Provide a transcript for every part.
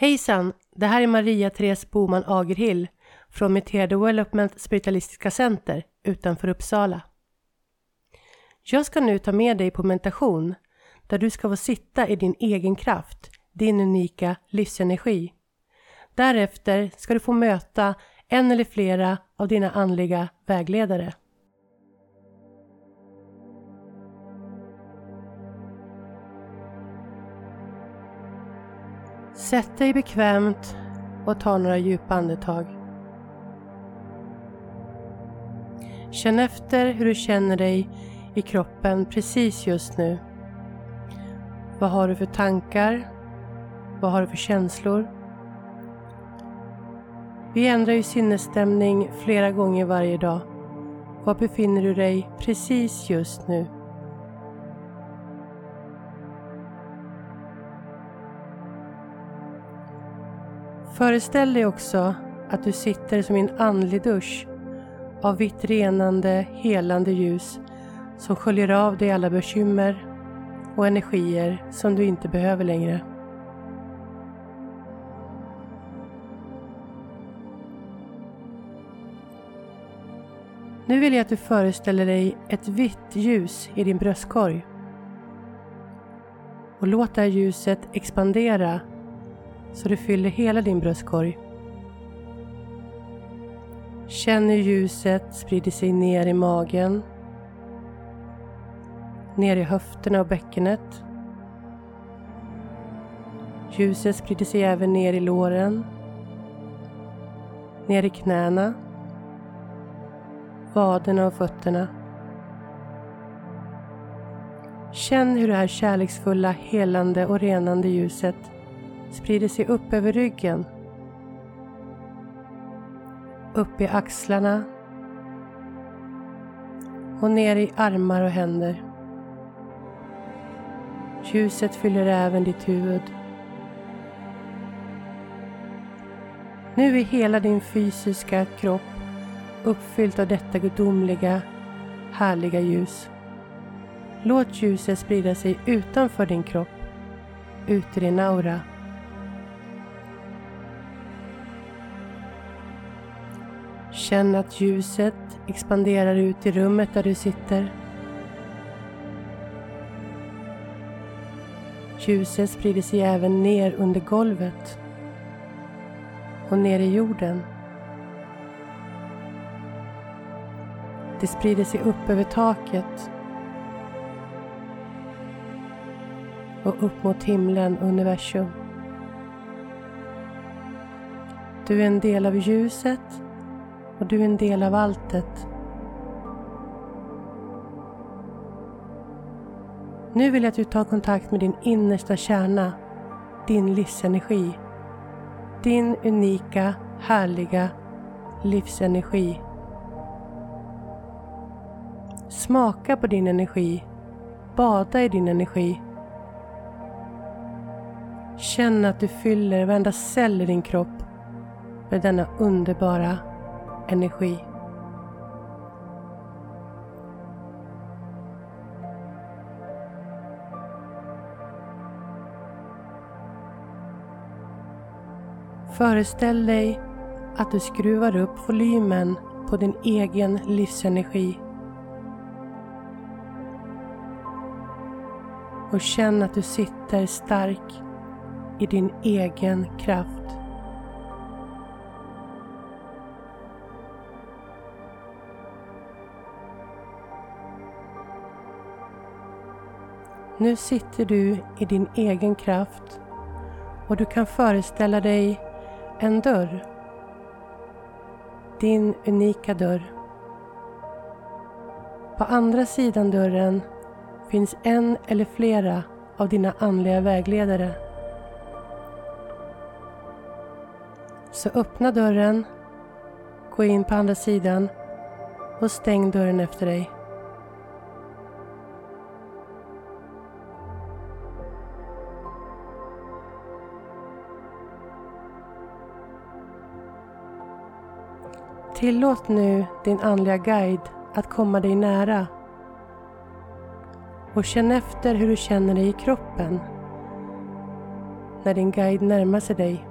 Hejsan! Det här är Maria-Therese Boman Agerhill från Meteor Development Spiritualistiska Center utanför Uppsala. Jag ska nu ta med dig på meditation där du ska få sitta i din egen kraft, din unika livsenergi. Därefter ska du få möta en eller flera av dina andliga vägledare. Sätt dig bekvämt och ta några djupa andetag. Känn efter hur du känner dig i kroppen precis just nu. Vad har du för tankar? Vad har du för känslor? Vi ändrar ju sinnesstämning flera gånger varje dag. Var befinner du dig precis just nu? Föreställ dig också att du sitter som i en andlig dusch av vitt renande, helande ljus som sköljer av dig alla bekymmer och energier som du inte behöver längre. Nu vill jag att du föreställer dig ett vitt ljus i din bröstkorg. Och låt det här ljuset expandera så du fyller hela din bröstkorg. Känn hur ljuset sprider sig ner i magen, ner i höfterna och bäckenet. Ljuset sprider sig även ner i låren, ner i knäna, vaderna och fötterna. Känn hur det här kärleksfulla, helande och renande ljuset sprider sig upp över ryggen. Upp i axlarna och ner i armar och händer. Ljuset fyller även ditt huvud. Nu är hela din fysiska kropp uppfylld av detta gudomliga, härliga ljus. Låt ljuset sprida sig utanför din kropp, ut i din aura. Känn att ljuset expanderar ut i rummet där du sitter. Ljuset sprider sig även ner under golvet och ner i jorden. Det sprider sig upp över taket och upp mot himlen och universum. Du är en del av ljuset och du är en del av alltet. Nu vill jag att du tar kontakt med din innersta kärna, din livsenergi. Din unika, härliga livsenergi. Smaka på din energi. Bada i din energi. Känn att du fyller varenda cell i din kropp med denna underbara energi. Föreställ dig att du skruvar upp volymen på din egen livsenergi. Och känn att du sitter stark i din egen kraft. Nu sitter du i din egen kraft och du kan föreställa dig en dörr. Din unika dörr. På andra sidan dörren finns en eller flera av dina andliga vägledare. Så öppna dörren, gå in på andra sidan och stäng dörren efter dig. Tillåt nu din andliga guide att komma dig nära och känn efter hur du känner dig i kroppen när din guide närmar sig dig.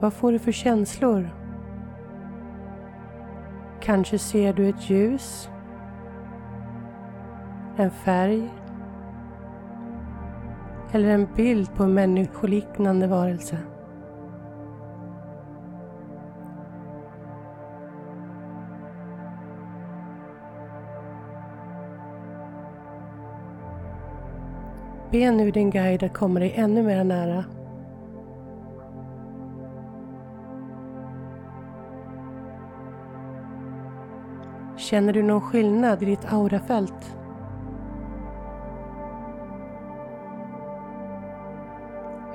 Vad får du för känslor? Kanske ser du ett ljus en färg eller en bild på en människoliknande varelse. Be nu din guide att komma dig ännu mer nära. Känner du någon skillnad i ditt aurafält?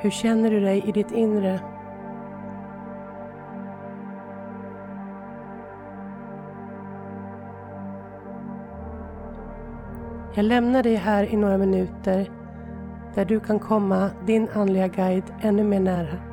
Hur känner du dig i ditt inre? Jag lämnar dig här i några minuter där du kan komma din andliga guide ännu mer nära.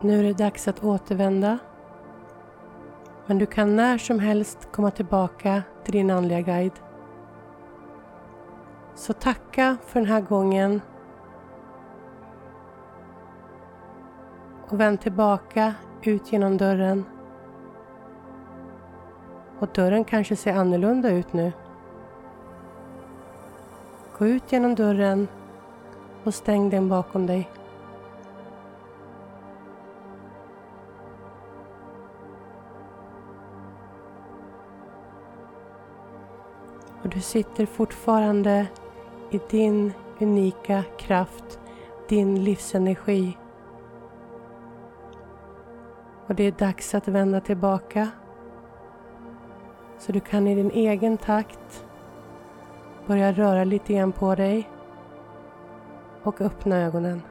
Nu är det dags att återvända. Men du kan när som helst komma tillbaka till din andliga guide. Så tacka för den här gången. Och vänd tillbaka ut genom dörren. Och dörren kanske ser annorlunda ut nu. Gå ut genom dörren och stäng den bakom dig. Och du sitter fortfarande i din unika kraft, din livsenergi. Och det är dags att vända tillbaka. Så du kan i din egen takt börja röra lite grann på dig och öppna ögonen.